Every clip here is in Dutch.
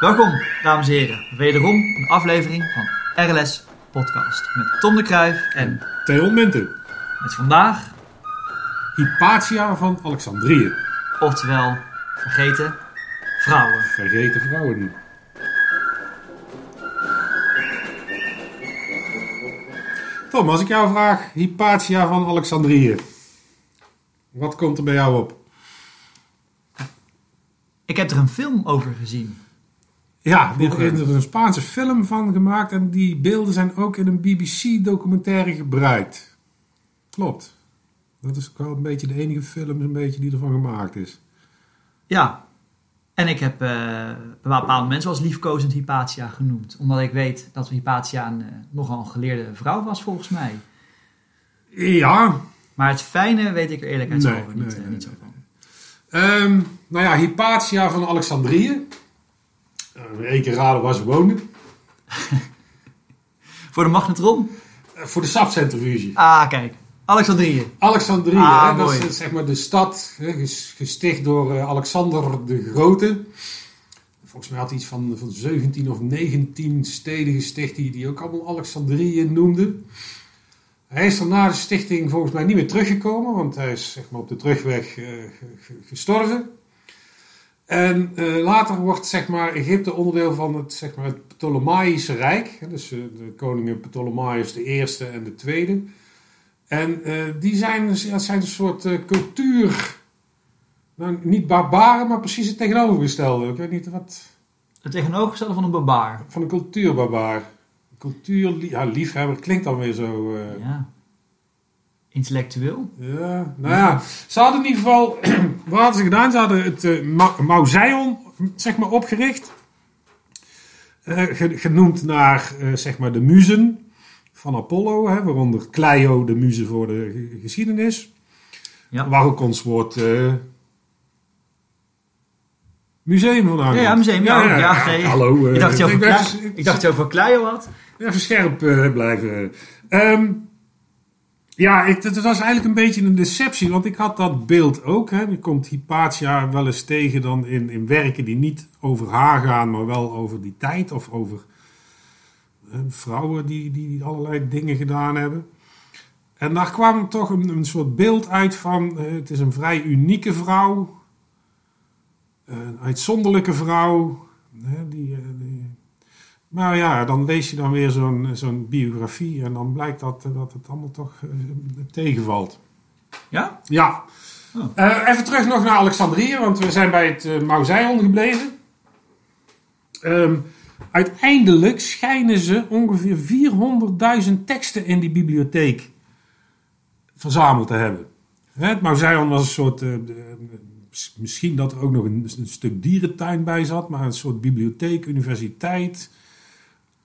Welkom, dames en heren, wederom een aflevering van RLS Podcast met Tom de Kruijf en Theon Minten. met vandaag, Hypatia van Alexandrië. oftewel vergeten vrouwen. Vergeten vrouwen. Tom, als ik jou vraag, Hypatia van Alexandrië. Wat komt er bij jou op? Ik heb er een film over gezien. Ja, er is er een Spaanse film van gemaakt en die beelden zijn ook in een BBC-documentaire gebruikt. Klopt. Dat is ook wel een beetje de enige film een beetje die ervan gemaakt is. Ja, en ik heb eh, bepaalde mensen als liefkozend Hypatia genoemd. Omdat ik weet dat Hypatia een, eh, nogal een geleerde vrouw was volgens mij. Ja, Maar het fijne weet ik er eerlijkheidshalve Nee, niet, nee, eh, niet zo van. Ehm, nou ja, Hypatia van Alexandrië. Eén keer raden waar ze woonde. Voor de magnetron? Eh, voor de sapcentrifuge. Ah, kijk. Alexandrië. Alexandrië, Ah, hè, dat is eh, zeg maar de stad hè, ges- gesticht door eh, Alexander de Grote. Volgens mij had hij iets van, van 17 of 19 steden gesticht die, die ook allemaal Alexandrië noemden. Hij is er na de stichting volgens mij niet meer teruggekomen, want hij is zeg maar, op de terugweg eh, ge- ge- gestorven. En eh, later wordt zeg maar, Egypte onderdeel van het, zeg maar, het Ptolemaïsche Rijk. Dus eh, de koningen Ptolemaïs de eerste en de tweede. En die zijn, het zijn een soort cultuur. Nou, niet barbaren, maar precies het tegenovergestelde. Ik weet niet wat. Het tegenovergestelde van een barbaar. Van een cultuurbarbaar. Cultuur, ja, liefhebber klinkt dan weer zo. eh, Ja. Intellectueel. Ja, nou ja, ze hadden in ieder geval, wat hadden ze gedaan? Ze hadden het Ma- Mauseon, zeg maar, opgericht. Eh, ge- genoemd naar, zeg maar, de muzen van Apollo, hè, waaronder Clio, de muze voor de ge- geschiedenis. Ja. Waar ook ons woord museum vandaan Ja, ja, museum. Ja, ja, nee. hallo. ik, dacht je over Kleio had. Even scherp eh, blijven. Ehm, ja, het was eigenlijk een beetje een deceptie, want ik had dat beeld ook. Hè. Je komt Hypatia wel eens tegen dan in, in werken die niet over haar gaan, maar wel over die tijd of over eh, vrouwen die, die allerlei dingen gedaan hebben. En daar kwam toch een, soort beeld uit van, eh, het is een vrij unieke vrouw, een uitzonderlijke vrouw, die, eh, maar ja, dan lees je dan weer zo'n zo'n biografie en dan blijkt dat, dat het allemaal toch eh, tegenvalt. Ja? Ja. Oh. Eh, even terug nog naar Alexandrië, want we zijn bij het uh, Mauseon gebleven. Ehm, uiteindelijk schijnen ze ongeveer 400.000 teksten in die bibliotheek verzameld te hebben. Hè, Het Mauseon was een soort, eh, misschien dat er ook nog een, een stuk dierentuin bij zat, maar een soort bibliotheek, universiteit.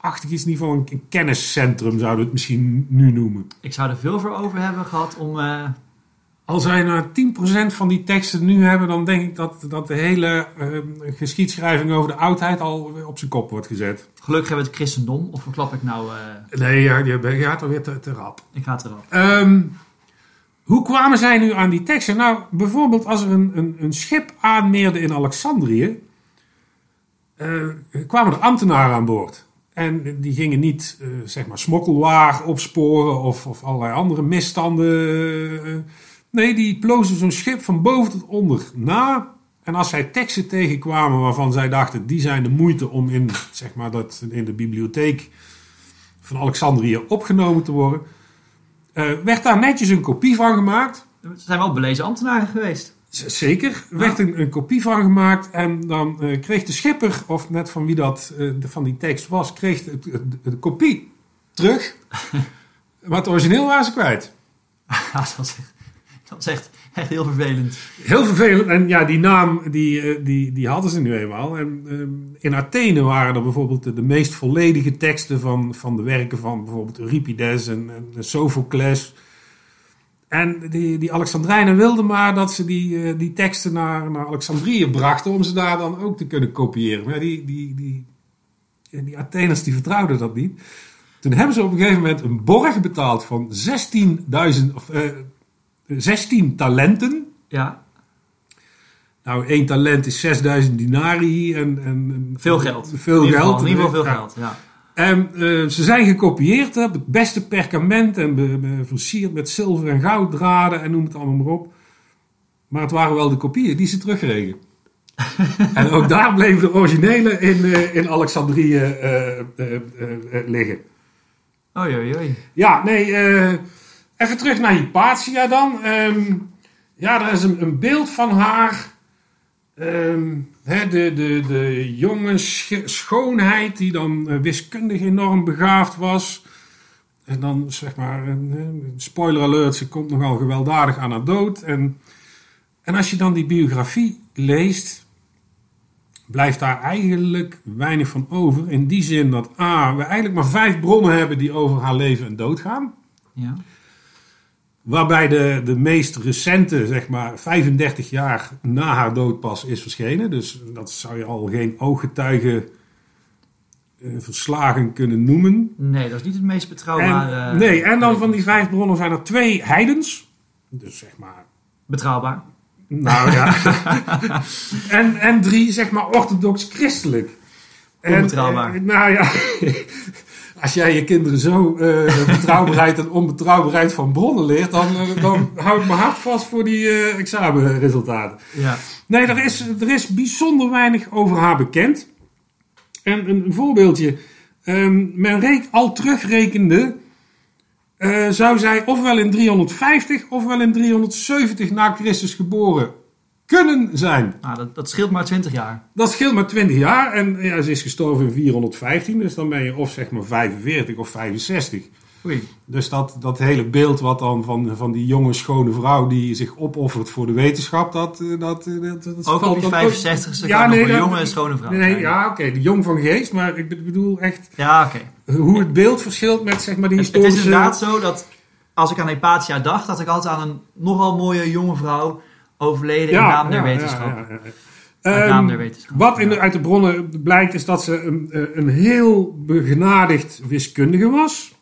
Achtig is in ieder geval een, kenniscentrum, zouden we het misschien nu noemen. Ik zou er veel voor over hebben gehad om... eh, Als wij nou 10% van die teksten nu hebben, dan denk ik dat, dat de hele eh, geschiedschrijving over de oudheid al op zijn kop wordt gezet. gelukkig hebben we het christendom. Of verklap ik nou... eh, Nee, ja, je je gaat er weer te, te rap. ik ga het erop. Ehm, hoe kwamen zij nu aan die teksten? Nou, bijvoorbeeld als er een, een, een schip aanmeerde in Alexandrië, kwamen er ambtenaren aan boord. En die gingen niet, eh, zeg maar, smokkelwaar opsporen of, of allerlei andere misstanden. eh. nee, die plozen zo'n schip van boven tot onder na. En als zij teksten tegenkwamen waarvan zij dachten, die zijn de moeite om in, zeg maar, dat, in de bibliotheek van Alexandrië opgenomen te worden, eh, werd daar netjes een kopie van gemaakt. Er zijn wel belezen ambtenaren geweest. Zeker, werd een, een kopie van gemaakt en dan eh, kreeg de schipper, of net van wie dat eh, de- van die tekst was, kreeg de, de, de kopie terug. maar het origineel waren ze kwijt. Dat echt, dat is echt, echt heel vervelend. Heel vervelend. En ja, die naam die, eh, die, die hadden ze nu eenmaal. En ehm, in Athene waren er bijvoorbeeld de, de meest volledige teksten van, van de werken van bijvoorbeeld Euripides en, en Sophocles. En die, die Alexandrijnen wilden maar dat ze die, eh, die teksten naar, naar Alexandrië brachten om ze daar dan ook te kunnen kopiëren. Maar die, die, die, die Atheners die vertrouwden dat niet. Toen hebben ze op een gegeven moment een borg betaald van 16.000 of eh, 16 talenten. Ja, Nou, één talent is 6000 dinari. En, en, Veel geld. Veel in ieder geval, geld. In ieder geval veel geld, ja. En eh, ze zijn gekopieerd op het beste perkament en be- be- versierd met zilver en gouddraden en noem het allemaal maar op. Maar het waren wel de kopieën die ze terugkregen. en ook daar bleven de originele in, eh, in Alexandrië eh, liggen. Oei, oei, oei. Ja, nee, even terug naar Hypatia dan. Ehm, ja, er is een, een beeld van haar. Ehm, de, de, de jonge sch- schoonheid die dan eh, wiskundig enorm begaafd was. En dan zeg maar, eh, spoiler alert, ze komt nogal gewelddadig aan haar dood. En, en als je dan die biografie leest, blijft daar eigenlijk weinig van over. In die zin dat A, we eigenlijk maar vijf bronnen hebben die over haar leven en dood gaan. Ja. Waarbij de, de meest recente, zeg maar 35 jaar na haar dood pas is verschenen. Dus dat zou je al geen ooggetuige eh, verslagen kunnen noemen. Nee, dat is niet het meest En, betrouwbare... nee, en dan van die vijf bronnen zijn er twee heidens. Dus zeg maar Betrouwbaar. Nou ja. en, en drie, zeg maar, orthodox-christelijk. Onbetrouwbaar. eh, nou ja, als jij je kinderen zo eh, betrouwbaarheid en onbetrouwbaarheid van bronnen leert, dan, eh, dan hou ik mijn hart vast voor die eh, examenresultaten. Ja. Nee, er is, er is bijzonder weinig over haar bekend. En een, voorbeeldje. Ehm, men reek, al terugrekende, zou zij ofwel in 350 ofwel in 370 na Christus geboren kunnen zijn. Nou, dat, dat scheelt maar 20 jaar. Dat scheelt maar 20 jaar en ja, ze is gestorven in 415, dus dan ben je of zeg maar 45 of 65. Oei. Dus dat, dat hele beeld wat dan van, van die jonge schone vrouw die zich opoffert voor de wetenschap, dat, eh, dat, eh, dat, dat Ook op die dan 65ste Ja, nee, een jonge schone vrouw Nee, ja, oké, de jong van geest, maar ik bedoel echt Ja, oké. hoe het beeld verschilt met zeg maar die Het, het historische... is inderdaad zo dat als ik aan Hypatia dacht, dat ik altijd aan een nogal mooie jonge vrouw overleden in naam der wetenschap. Wat in de, uit de bronnen blijkt is dat ze een, eh, een heel begenadigd wiskundige was.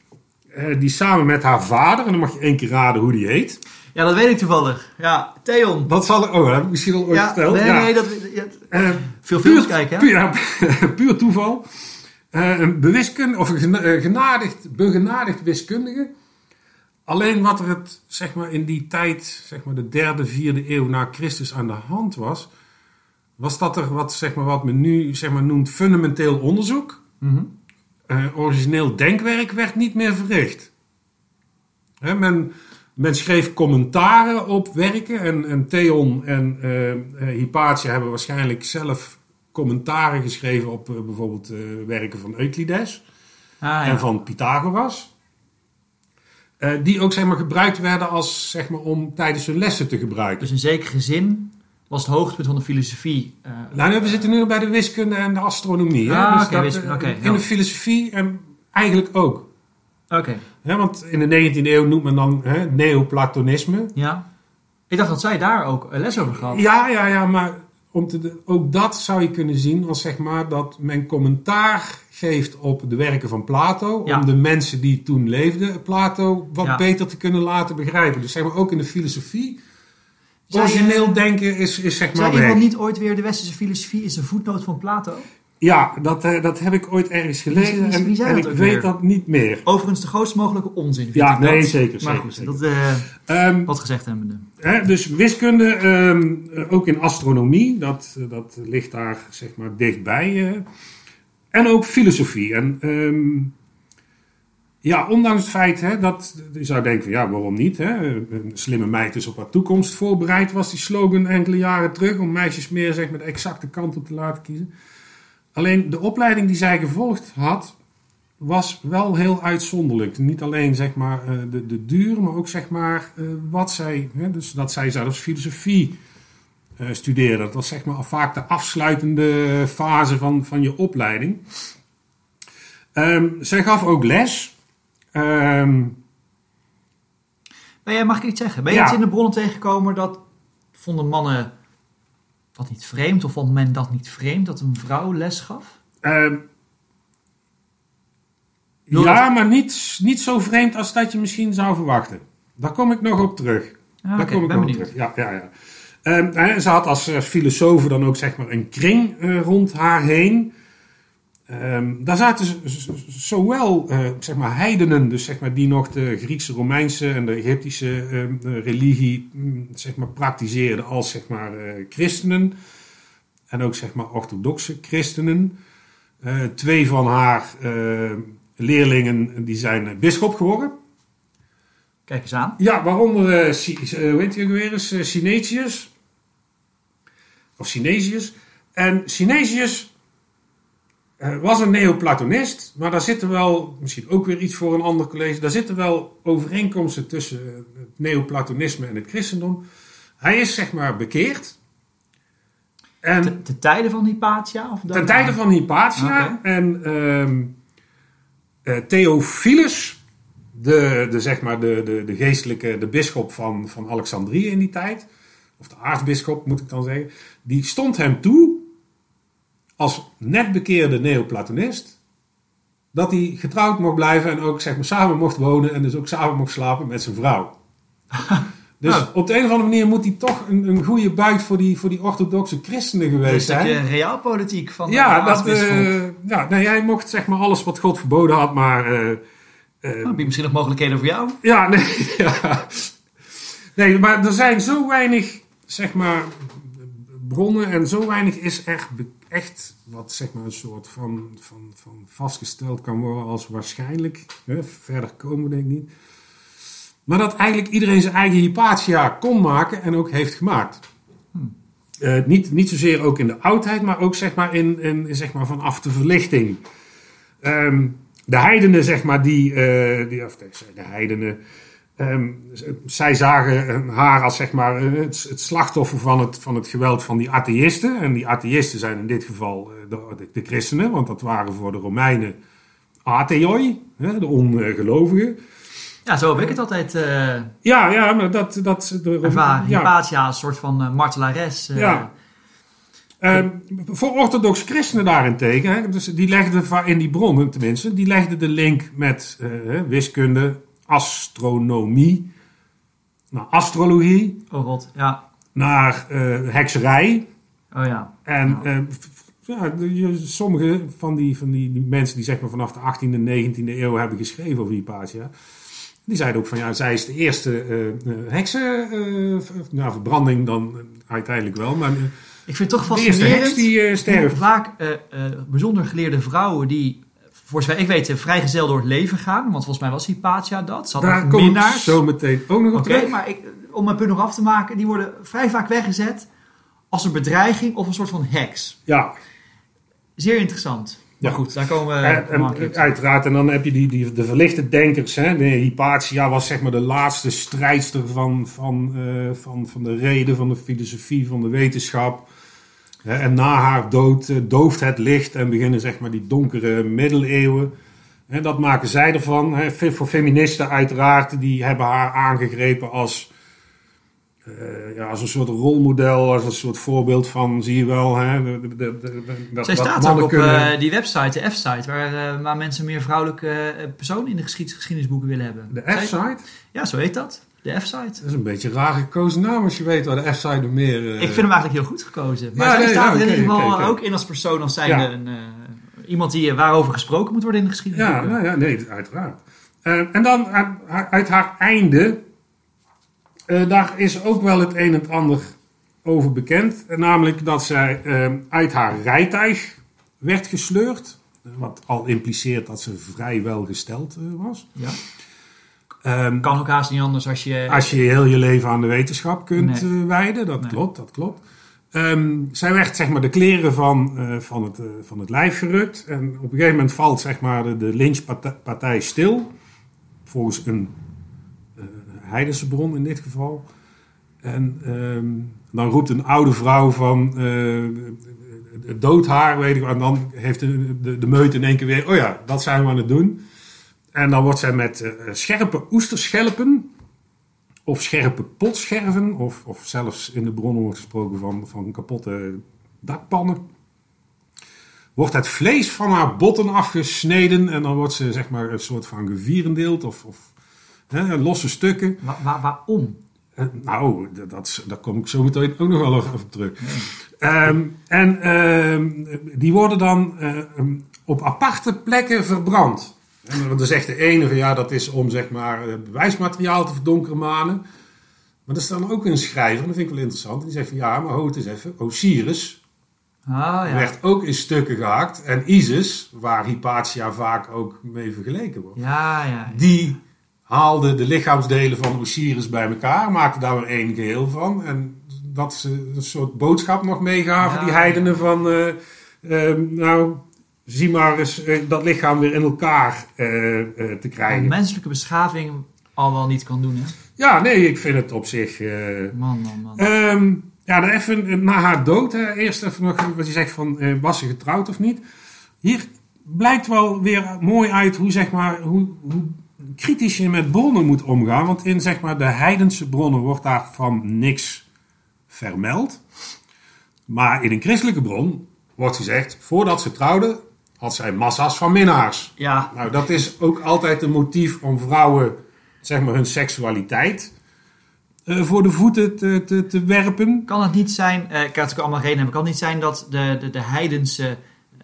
eh, die samen met haar vader, en dan mag je één keer raden hoe die heet. Ja, dat weet ik toevallig. Ja, Theon. Dat zal ik, oh, dat heb ik misschien al ooit ja, verteld. nee, ja. nee, dat, ja, Eh, veel films kijken, hè? Puur, puur toeval. Een bewiskundige, of een gena- genadigd, begenadigd wiskundige. Alleen wat er het, zeg maar, in die tijd, zeg maar de derde, vierde eeuw na Christus aan de hand was, was dat er wat, zeg maar, wat men nu zeg maar, noemt fundamenteel onderzoek. Mhm. Eh, origineel denkwerk werd niet meer verricht. Hè, men, men schreef commentaren op werken en, en Theon en eh, Hypatia hebben waarschijnlijk zelf commentaren geschreven op bijvoorbeeld werken van Euclides Ah, ja. en van Pythagoras. Eh, die ook zeg maar, gebruikt werden als, zeg maar, om tijdens hun lessen te gebruiken. Dus in zekere zin was het hoogtepunt van de filosofie. eh, Nou, nee, we zitten nu bij de wiskunde en de astronomie. hè. Ah, Dus dat, eh, in de filosofie en eigenlijk ook. Oké, Hè, want in de 19e eeuw noemt men dan hè, neoplatonisme. ja. Ik dacht dat zij daar ook les over gehad. Ja, ja, ja, maar om te, ook dat zou je kunnen zien als zeg maar dat men commentaar geeft op de werken van Plato. Ja. Om de mensen die toen leefden, Plato wat Ja. beter te kunnen laten begrijpen. Dus zeg maar ook in de filosofie. Origineel denken is, is zeg maar Zei iemand niet ooit weer de westerse filosofie is een voetnoot van Plato? Ja, dat, eh, dat heb ik ooit ergens gelezen wie- en, wie zei en dat ik weet weer? dat niet meer. Overigens de grootst mogelijke onzin. vind Ja, ik nee, dat. zeker, Maar zeker, goed, zeker. dat eh, Ehm, wat gezegd hebbende. Hè, dus wiskunde, ehm, eh, ook in astronomie, dat, dat ligt daar zeg maar dichtbij. eh. en ook filosofie. En ehm, ja, ondanks het feit hè, dat je zou denken van ja, waarom niet? Hè? Een slimme meid is op haar toekomst voorbereid, was die slogan enkele jaren terug om meisjes meer zeg maar, de exacte kant op te laten kiezen. Alleen de opleiding die zij gevolgd had, was wel heel uitzonderlijk. Niet alleen zeg maar, eh, de, de duur, maar ook zeg maar, eh, wat zij. Hè, dus dat zij zelfs filosofie eh, studeerde. Dat was zeg maar, vaak de afsluitende fase van, van je opleiding. Ehm, zij gaf ook les. Jij, mag ik iets zeggen? Ben je Ja. iets in de bronnen tegengekomen dat vonden mannen dat niet vreemd? Of vond men dat niet vreemd dat een vrouw les gaf? ehm, ja, maar niet, niet zo vreemd als dat je misschien zou verwachten. Daar kom ik nog op terug. Ah, Daar kom ik nog op terug. Ja, ja, ja. Ehm, ze had als, als filosoof dan ook zeg maar een kring eh, rond haar heen. Ehm, daar zaten zowel eh, zeg maar heidenen, dus zeg maar die nog de Griekse, Romeinse en de Egyptische ehm, eh, religie mm, zeg maar praktiseerden, als zeg maar eh, christenen en ook zeg maar orthodoxe christenen. Eh, twee van haar eh, leerlingen die zijn bisschop geworden. Kijk eens aan. Ja, waaronder, hoe heet hij ook weer eens, Synesius. Of Synesius. En Synesius was een neoplatonist, maar daar zitten wel, misschien ook weer iets voor een ander college, daar zitten wel overeenkomsten tussen eh, het neoplatonisme en het christendom. Hij is zeg maar bekeerd. En Ten, ten tijde van Hypatia? Of ten tijde van Hypatia en ehm eh, Theophilus, de, de, zeg maar de, de, de geestelijke, de bisschop van, van Alexandrië in die tijd, of de aartsbisschop moet ik dan zeggen, die stond hem toe als net bekeerde neoplatonist, dat hij getrouwd mocht blijven en ook zeg maar, samen mocht wonen en dus ook samen mocht slapen met zijn vrouw. Dus op de een of andere manier moet hij toch een, een goede buit voor die, voor die orthodoxe christenen geweest Dus zijn. de realpolitiek van Ja, de dat, aartsbisschop. eh, ja nee, hij mocht zeg maar alles wat God verboden had, maar... Nou, heb je misschien nog mogelijkheden voor jou? ja, nee, ja. nee, maar er zijn zo weinig, zeg maar, bronnen en zo weinig is echt, be- echt wat, zeg maar, een soort van, van, van vastgesteld kan worden als waarschijnlijk. Hè? Verder komen we denk ik niet. Maar dat eigenlijk iedereen zijn eigen Hypatia kon maken en ook heeft gemaakt. Eh, niet, niet zozeer ook in de oudheid, maar ook zeg maar in, in, zeg maar vanaf de verlichting. Ehm, de heidenen, zeg maar, die, eh, die of nee, de heidenen, ehm, zij zagen eh, haar als zeg maar eh, het, het slachtoffer van het, van het geweld van die atheïsten. En die atheïsten zijn in dit geval eh, de, de, de christenen, want dat waren voor de Romeinen atheoi, hè, de ongelovigen. Ja, zo heb ik het altijd eh Ja, ja, maar dat... dat de, ervaren. ja. Hypatia een soort van martelares. Ja. Ehm, voor orthodox christenen daarentegen, hè, dus die legden in die bronnen tenminste, die legden de link met wiskunde, astronomie, naar astrologie, Oh god, ja. naar eh, hekserij. Oh ja. En Ja. eh, ja, sommige van, die, van die, die mensen die zeg maar vanaf de 18e en 19e eeuw hebben geschreven over Hypatia, die zeiden ook van ja, zij is de eerste eh, eh, heksen, nou verbranding dan uiteindelijk wel, maar... Ik vind het toch de eerste heks fascinerend die sterft. vaak bijzonder geleerde vrouwen die, voor zover ik weet, vrijgezel door het leven gaan. Want volgens mij was Hypatia dat. Ze had Daar kom ik zo meteen ook nog op Oké, terug. maar ik, om mijn punt nog af te maken, die worden vrij vaak weggezet als een bedreiging of een soort van heks. Ja, Zeer interessant. Ja. Maar goed, daar komen we en, en, uiteraard. En dan heb je die, die, de verlichte denkers. Hè. De Hypatia was zeg maar de laatste strijdster van, van, eh, van, van de reden, van de filosofie, van de wetenschap. En na haar dood eh, dooft het licht en beginnen zeg maar die donkere middeleeuwen. Hè, dat maken zij ervan. Voor feministen uiteraard, die hebben haar aangegrepen als... eh, ja, als een soort rolmodel, als een soort voorbeeld van, zie je wel, hè, de, de, de, de- dat, Zij staat ook op kunnen- eh, die website, de F-site, waar, waar mensen meer vrouwelijke personen in de geschied- geschiedenisboeken willen hebben. De F-site? Ja, zo heet dat. De F-site. Dat is een beetje raar gekozen naam als je weet waar de F-site nog meer... eh, Ik vind hem eigenlijk heel goed gekozen. Maar Ja, zij nee, staat ja, er in ieder geval ook in als persoon als zijnde Ja. een, eh, iemand die, eh, waarover gesproken moet worden in de geschiedenis. Ja, nou ja, nee, uiteraard. En dan uit, haar einde, daar is ook wel het een en het ander over bekend. Namelijk dat zij uit haar rijtuig werd gesleurd. Wat al impliceert dat ze vrij welgesteld eh, was. Ja. Ehm, Kan ook haast niet anders als je... Als je heel je leven aan de wetenschap kunt Nee. eh, wijden, dat Nee. klopt, dat klopt. Ehm, zij werd zeg maar de kleren van, eh, van, het, eh, van het lijf gerukt. En op een gegeven moment valt zeg maar de, de lynchpartij stil. Volgens een eh heidense bron in dit geval. En ehm, dan roept een oude vrouw van het doodhaar, weet ik. En dan heeft de, de, de meute in één keer weer, oh ja, dat zijn we aan het doen. En dan wordt zij met eh, scherpe oesterschelpen of scherpe potscherven, of, of zelfs in de bronnen wordt gesproken van, van kapotte dakpannen. Wordt het vlees van haar botten afgesneden en dan wordt ze zeg maar een soort van gevierendeeld of, of hè, losse stukken. Wa- wa- waarom? Eh, nou, dat, daar kom ik zo meteen ook nog wel even op terug. Ehm, en ehm, die worden dan eh, op aparte plekken verbrand. En dan zegt de ene van ja, dat is om zeg maar eh, bewijsmateriaal te verdonkeren manen. Maar er dan ook een schrijver, dat vind ik wel interessant. Die zegt van ja, maar houd eens even. Osiris Ah, ja. werd ook in stukken gehakt. En Isis, waar Hypatia vaak ook mee vergeleken wordt. Ja, ja. Die haalde de lichaamsdelen van Osiris bij elkaar, maakte daar weer één geheel van. En dat ze een soort boodschap nog meegaven, die heidenen van... eh, eh, nou, zie maar eens eh, dat lichaam weer in elkaar eh, eh, te Wat krijgen. menselijke beschaving al wel niet kan doen, hè? Ja, nee, ik vind het op zich... Man, man, man. Ehm, ja, dan even na haar dood. Hè, eerst even nog wat je zegt van was ze getrouwd of niet. Hier blijkt wel weer mooi uit hoe, zeg maar, hoe, hoe kritisch je met bronnen moet omgaan. Want in zeg maar, de heidense bronnen wordt daarvan niks vermeld. Maar in een christelijke bron wordt gezegd, voordat ze trouwde, had zij massa's van minnaars. ja, Nou, dat is ook altijd een motief om vrouwen, zeg maar, hun seksualiteit eh, voor de voeten te, te, te werpen. kan het niet zijn, eh, ik kan natuurlijk allemaal redenen hebben, kan het niet zijn dat de, de, de heidense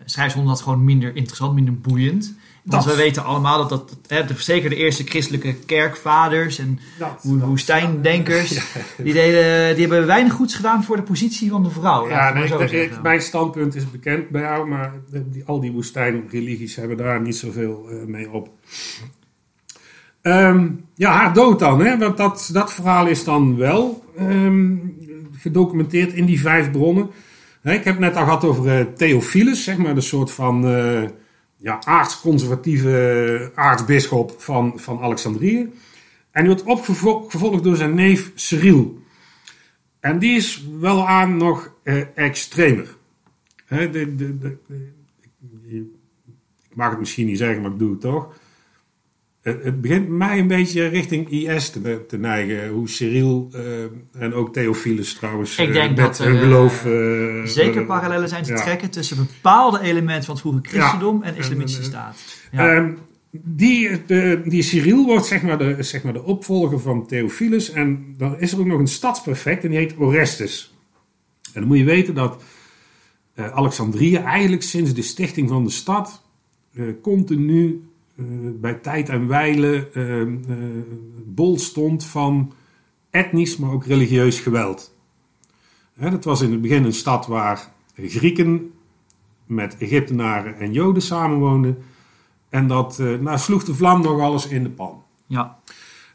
schrijvers vonden dat gewoon minder interessant, minder boeiend. Want Dat- we weten allemaal dat, dat hè, de, zeker de eerste christelijke kerkvaders en wo- woestijndenkers, die, deden, die hebben weinig goeds gedaan voor de positie van de vrouw. Ja, nee, mijn standpunt is bekend bij jou, maar die, al die woestijnreligies hebben daar niet zoveel eh, mee op. Ehm, ja, haar dood dan, hè? want dat, dat verhaal is dan wel ehm, gedocumenteerd in die vijf bronnen. Hè, ik heb het net al gehad over eh, Theophilus, zeg maar, de soort van eh ja, aartsconservatieve aartsbisschop van, van Alexandrië. En die wordt opgevolgd door zijn neef Cyril. En die is wel aan nog eh, extremer. De, de, de, ik mag het misschien niet zeggen, maar ik doe het toch. Het, het begint mij een beetje richting IS te, te neigen. Hoe Cyril eh, en ook Theophilus trouwens Ik eh, denk met dat er, hun eh, geloof... eh, Zeker eh, parallellen zijn te ja. trekken tussen bepaalde elementen van het vroege christendom en En, islamitische eh, staat. Ja. Ehm, die, de, die Cyril wordt zeg maar, de, zeg maar de opvolger van Theophilus. En dan is er ook nog een stadsprefect en die heet Orestes. En dan moet je weten dat eh, Alexandrië eigenlijk sinds de stichting van de stad eh, continu eh, bij tijd en wijle eh, eh, bol stond van etnisch, maar ook religieus geweld. Hè, dat was in het begin een stad waar Grieken met Egyptenaren en Joden samenwoonden. En dat eh, nou, sloeg de vlam nog alles in de pan. ja.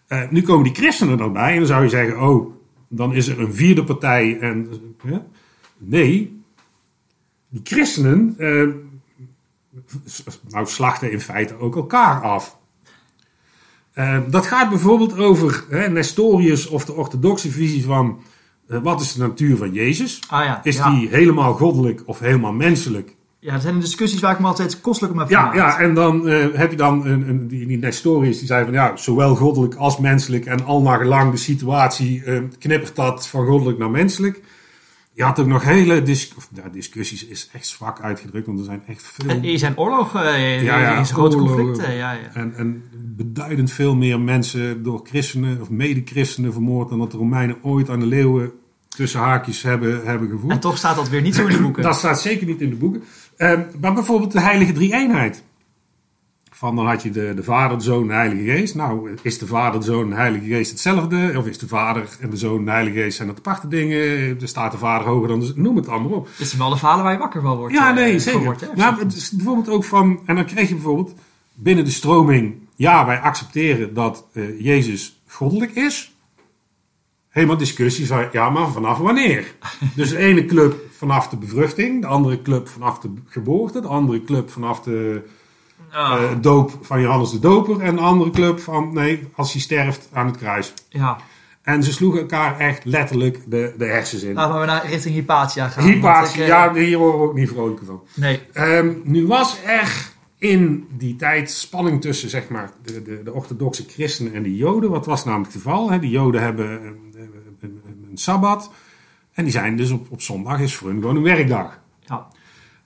Eh, nu komen die christenen erbij en dan zou je zeggen, oh, dan is er een vierde partij. En? Nee, die christenen eh, nou, slachten in feite ook elkaar af. Eh, dat gaat bijvoorbeeld over hè, Nestorius of de orthodoxe visie van eh, wat is de natuur van Jezus? Ah ja. Is ja. die helemaal goddelijk of helemaal menselijk? ja, dat zijn discussies waar ik me altijd kostelijk om heb Ja, ja, en dan eh, heb je dan een, een, die, die Nestorius die zei van ja, zowel goddelijk als menselijk en al naar gelang de situatie eh, knippert dat van goddelijk naar menselijk. Je had ook nog hele dis of, ja, discussies, is echt zwak uitgedrukt, want er zijn echt veel En Hier zijn oorlogen, eh, Ja, ja, grote conflicten. Ja, ja. en, en beduidend veel meer mensen door christenen of mede-christenen vermoord dan dat de Romeinen ooit aan de leeuwen tussen haakjes hebben, hebben gevoerd. En toch staat dat weer niet zo in de boeken. Dat staat zeker niet in de boeken. Ehm, maar bijvoorbeeld de heilige drie-eenheid. Van dan had je de, de Vader, de Zoon en de Heilige Geest. Nou, is de Vader, de Zoon en de Heilige Geest hetzelfde? Of is de Vader en de Zoon en de Heilige Geest zijn dat aparte dingen? Er staat de Vader hoger dan de Noem het allemaal op. Dit zijn wel de verhalen waar je wakker van wordt. Ja, eh, nee, zeker. wordt, nou, het is bijvoorbeeld ook van... En dan krijg je bijvoorbeeld binnen de stroming... Ja, wij accepteren dat eh, Jezus goddelijk is. Helemaal discussie van... Ja, maar vanaf wanneer? dus de ene club vanaf de bevruchting. De andere club vanaf de geboorte. De andere club vanaf de Ah, eh, doop van Johannes de Doper. En de andere club van... Nee, als hij sterft aan het kruis. ja. En ze sloegen elkaar echt letterlijk de, de hersens in. Laten we naar richting Hypatia gaan. Ik, eh, ja, hier horen we ook niet vrolijk van. Nee, Ehm, nu was er in die tijd spanning tussen zeg maar, de, de, de orthodoxe christenen en de joden. Wat was namelijk het geval? Hè? De joden hebben een, een, een, een sabbat. En die zijn dus op, op zondag is voor hun gewoon een werkdag.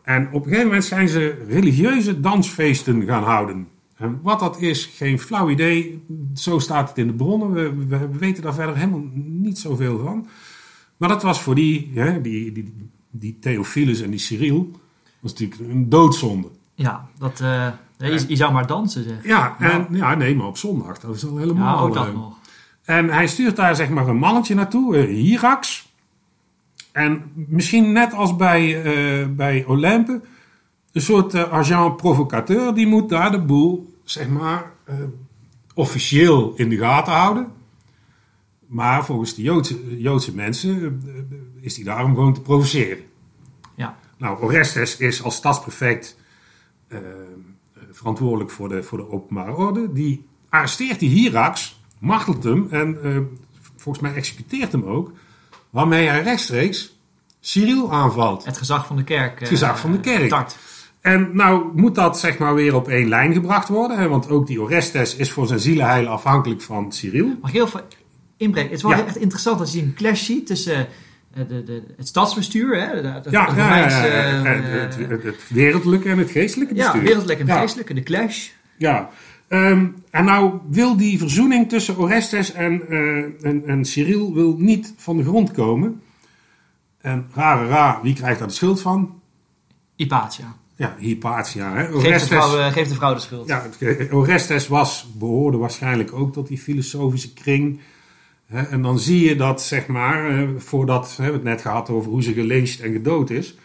En op een gegeven moment zijn ze religieuze dansfeesten gaan houden. En wat dat is, geen flauw idee. Zo staat het in de bronnen. We, we weten daar verder helemaal niet zoveel van. Maar dat was voor die, hè, die, die, die Theophilus en die Cyril, was natuurlijk een doodzonde. Ja, dat, uh, je, je, zou maar dansen zeggen. Ja, en, ja, nee, maar op zondag. Dat is al helemaal... Ja, ook dat nog. En hij stuurt daar zeg maar een mannetje naartoe, uh, Hyrax. En misschien net als bij, uh, bij Olympe, een soort uh, agent provocateur, die moet daar de boel, zeg maar, uh, officieel in de gaten houden. Maar volgens de Joodse, Joodse mensen is hij daar om gewoon te provoceren. Ja. Nou, Orestes is als stadsprefect verantwoordelijk voor de, voor de openbare orde. Die arresteert die Hyrax, martelt hem en volgens mij executeert hem ook. Waarmee hij rechtstreeks Cyril aanvalt. Het gezag van de kerk. Het gezag van de kerk. Tart. En nou moet dat zeg maar weer op één lijn gebracht worden. Hè, want ook die Orestes is voor zijn zielenheil afhankelijk van Cyril. Mag heel veel? Het is wel ja. echt interessant als je een clash ziet tussen de, de, het stadsbestuur, hè, de, de, ja, de ja, ja, Romeinse, ja, het, het, het wereldlijke en het geestelijke bestuur. Ja, wereldlijke en geestelijke, de clash. Ja. Ehm, en nou wil die verzoening tussen Orestes en, eh, en, en Cyril wil niet van de grond komen. En rare ra, wie krijgt daar de schuld van? Hypatia. Ja, Hypatia. Hè? De, Orestes, vrouw, eh, geef de vrouw de schuld. ja, het- Orestes was, behoorde waarschijnlijk ook tot die filosofische kring. Hè? En dan zie je dat, zeg maar, eh, voordat we hebben het net gehad over hoe ze gelyncht en gedood is.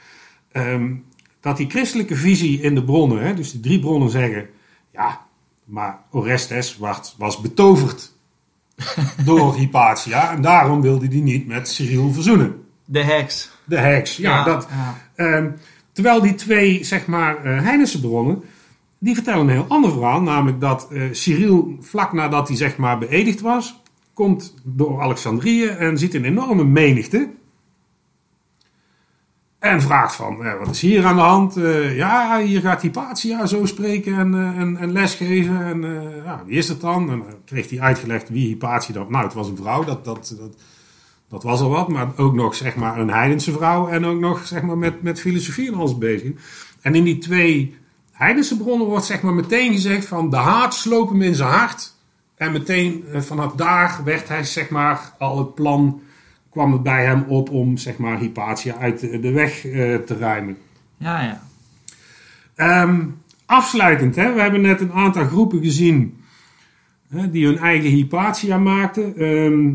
ehm, dat die christelijke visie in de bronnen, hè, dus die drie bronnen zeggen: ja, maar Orestes was, was betoverd door Hypatia. En daarom wilde hij niet met Cyril verzoenen. De heks. De heks, ja. dat, ja. Ehm, terwijl die twee, zeg maar, eh Heidense bronnen, die vertellen een heel ander verhaal. Namelijk dat eh, Cyril, vlak nadat hij, zeg maar, beëdigd was, komt door Alexandrië en ziet een enorme menigte. En vraagt van, eh, wat is hier aan de hand? Eh, ja, hier gaat Hypatia zo spreken en, eh, en, en lesgeven. En ja, wie is dat dan? En dan kreeg hij uitgelegd wie Hypatia dan... Nou, het was een vrouw, dat, dat, dat, dat was al wat. Maar ook nog, zeg maar, een heidense vrouw. En ook nog, zeg maar, met, met filosofie en alles bezig. En in die twee heidense bronnen wordt, zeg maar, meteen gezegd van... De haat sloop hem in zijn hart. En meteen vanaf daar werd hij, zeg maar, al het plan... kwam het bij hem op om, zeg maar, Hypatia uit de, de weg eh, te ruimen. ja, ja. Ehm, afsluitend, hè, we hebben net een aantal groepen gezien hè, die hun eigen Hypatia maakten. Ehm,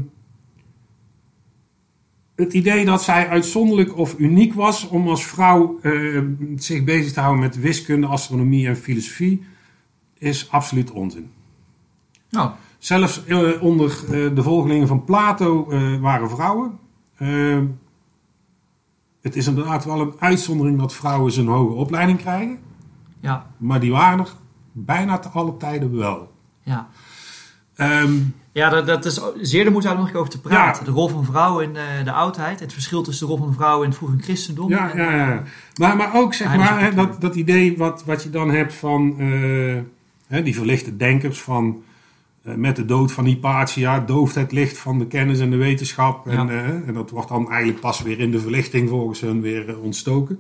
het idee dat zij uitzonderlijk of uniek was om als vrouw eh, zich bezig te houden met wiskunde, astronomie en filosofie, is absoluut onzin. Nou, Zelfs eh, onder eh, de volgelingen van Plato eh, waren vrouwen. Het is inderdaad wel een uitzondering dat vrouwen zo'n hoge opleiding krijgen. ja, Maar die waren er bijna te alle tijden wel. ja. Ehm, Ja, dat, dat is zeer de moeite om er nog over te praten. Ja. De rol van vrouwen in eh, de oudheid. Het verschil tussen de rol van vrouwen in het vroege christendom. ja, en, ja, ja. Maar, maar ook zeg maar, dat, dat idee wat, wat je dan hebt van hè, die verlichte denkers van met de dood van Hypatia dooft het licht van de kennis en de wetenschap. En, Ja. eh, en dat wordt dan eigenlijk pas weer in de verlichting volgens hun weer eh, ontstoken.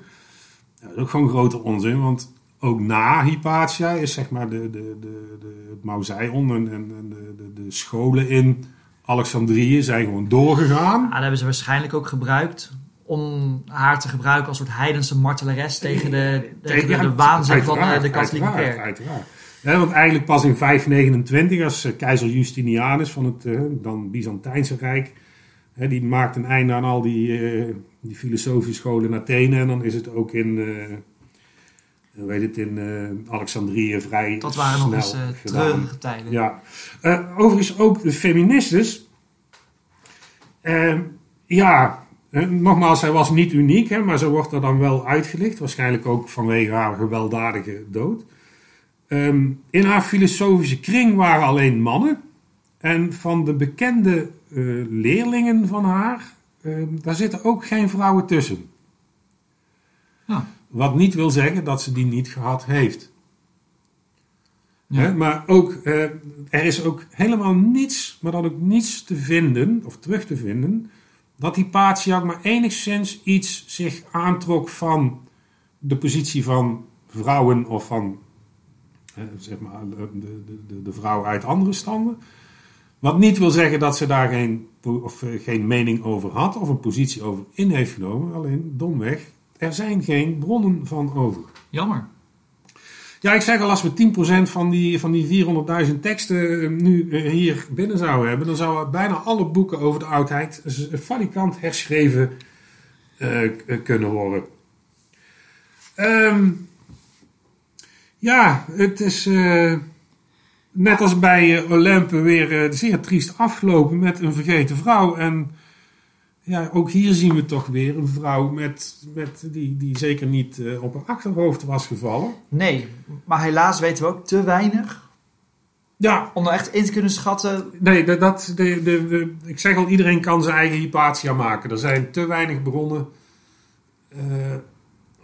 Ja, dat is ook gewoon grote onzin, want ook na Hypatia is zeg maar de, de, de, de, het Mauseion en, en de, de, de scholen in Alexandrië zijn gewoon doorgegaan. Ja, dat hebben ze waarschijnlijk ook gebruikt om haar te gebruiken als soort heidense martelares tegen de, tegen de, de waanzin van eh, uiteraard, de katholieke uiteraard, kerk. uiteraard. Ja, want eigenlijk pas in 529, als eh, keizer Justinianus van het eh, dan Byzantijnse Rijk, hè, die maakt een einde aan al die, eh, die filosofische scholen in Athene. En dan is het ook in, hoe heet het, in Alexandrië vrij Dat waren nog eens treurige tijden. Ja. Overigens ook de feministes. Ja, nogmaals, zij was niet uniek, hè, maar zo wordt er dan wel uitgelicht. Waarschijnlijk ook vanwege haar gewelddadige dood. Ehm, in haar filosofische kring waren alleen mannen. En van de bekende eh, leerlingen van haar, eh, daar zitten ook geen vrouwen tussen. Ja. Wat niet wil zeggen dat ze die niet gehad heeft. Ja. Maar ook, eh, er is ook helemaal niets, maar dan ook niets te vinden, of terug te vinden, dat Hypatia ook maar enigszins iets zich aantrok van de positie van vrouwen of van zeg maar, de, de, de, de vrouw uit andere standen. Wat niet wil zeggen dat ze daar geen, of, eh, geen mening over had of een positie over in heeft genomen. Alleen domweg, er zijn geen bronnen van over. Jammer. Ja, ik zeg al, als we 10% van die, van die 400.000 teksten eh, nu eh, hier binnen zouden hebben, dan zouden bijna alle boeken over de oudheid valikant herschreven kunnen worden. Ehm, ja, het is eh, net als bij eh, Olympe weer eh, zeer triest afgelopen met een vergeten vrouw. En ja, ook hier zien we toch weer een vrouw met, met die, die zeker niet op haar achterhoofd was gevallen. Nee, maar helaas weten we ook te weinig Ja, om er echt in te kunnen schatten. nee, dat, dat, de, de, de- ik zeg al, iedereen kan zijn eigen hypatia maken. Er zijn te weinig bronnen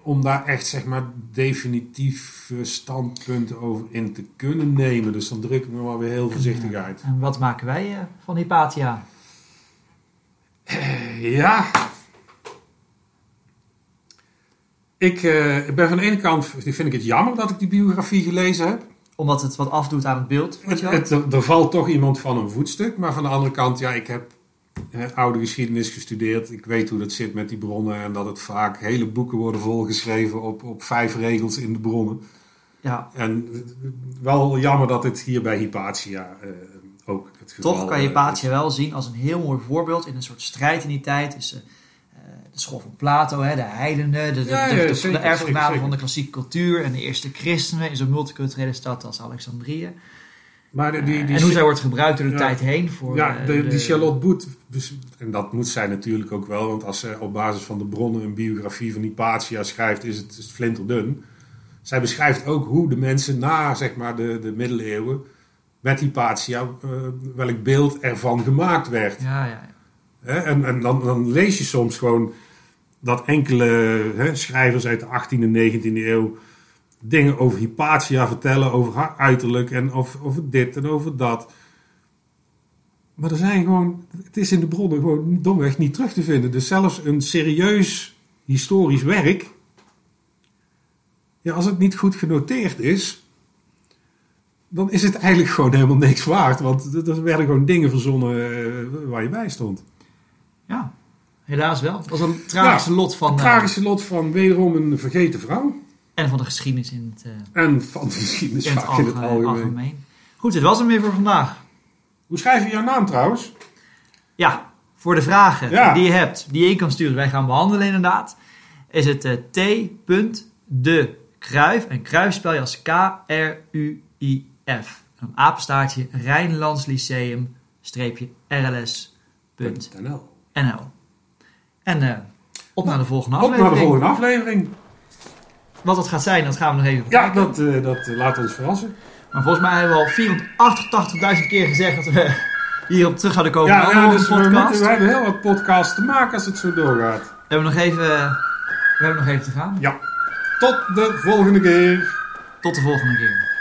om daar echt, zeg maar, definitief eh, standpunten over in te kunnen nemen. Dus dan druk ik me maar weer heel voorzichtig uit. En wat maken wij eh, van Hypatia? Ja. Ik eh, ben van de ene kant, vind ik het jammer dat ik die biografie gelezen heb. Omdat het wat afdoet aan het beeld. Het, je wel? het- er, er valt toch iemand van een voetstuk. Maar van de andere kant, ja, ik heb eh, oude geschiedenis gestudeerd. Ik weet hoe dat zit met die bronnen. En dat het vaak hele boeken worden volgeschreven op, op vijf regels in de bronnen. ja, En wel jammer dat het hier bij Hypatia eh, ook het geval toch kan je eh, Hypatia wel zien als een heel mooi voorbeeld in een soort strijd in die tijd tussen eh, de school van Plato, hè, de heidenen, de, de, Ja, de, ja, de- zeker, de erfgenamen van de klassieke cultuur en de eerste christenen in zo'n multiculturele stad als Alexandrië. Maar die, die, en hoe zij wordt gebruikt door de Ja. tijd heen voor Ja, eh, de, die Charlotte Boet, bes- en dat moet zij natuurlijk ook wel, want als ze op basis van de bronnen een biografie van Hypatia schrijft, is het, is het flinterdun. Zij beschrijft ook hoe de mensen na zeg maar, de, de middeleeuwen met Hypatia, eh, welk beeld ervan gemaakt werd. Ja, ja? En, en dan, dan lees je soms gewoon dat enkele hè, schrijvers uit de 18e en 19e eeuw dingen over Hypatia vertellen, over haar uiterlijk en over, over dit en over dat. Maar er zijn gewoon, het is in de bronnen gewoon domweg niet terug te vinden. Dus zelfs een serieus historisch werk, ja, als het niet goed genoteerd is, dan is het eigenlijk gewoon helemaal niks waard. Want er- er werden gewoon dingen verzonnen eh, waar je bij stond. Ja, helaas wel. Dat was een tragische lot van, Het eh, tragische lot van wederom een vergeten vrouw. En van de geschiedenis in het, eh, En van de geschiedenis in het, vaak in het alge- algemeen. algemeen. Goed, dit was hem weer voor vandaag. Hoe schrijf je jouw naam trouwens? Ja, voor de vragen Ja. die je hebt, die je in kan sturen, wij gaan behandelen inderdaad, is het eh, t.de Kruif. En Kruif spel je als K-R-U-I-F. Een apenstaartje Rijnlands Lyceum streepje RLS.nl. .nl. En eh, op naar de volgende Op aflevering. naar de volgende aflevering. Wat het gaat zijn, dat gaan we nog even Ja, dat, eh, dat eh, laat ons verrassen. Maar volgens mij hebben we al 488.000 keer gezegd dat we hierop terug zouden komen. Ja, ja, dus we, podcast. moeten, we hebben heel wat podcasts te maken als het zo doorgaat. We hebben nog even, we hebben nog even te gaan. Ja. Tot de volgende keer. Tot de volgende keer.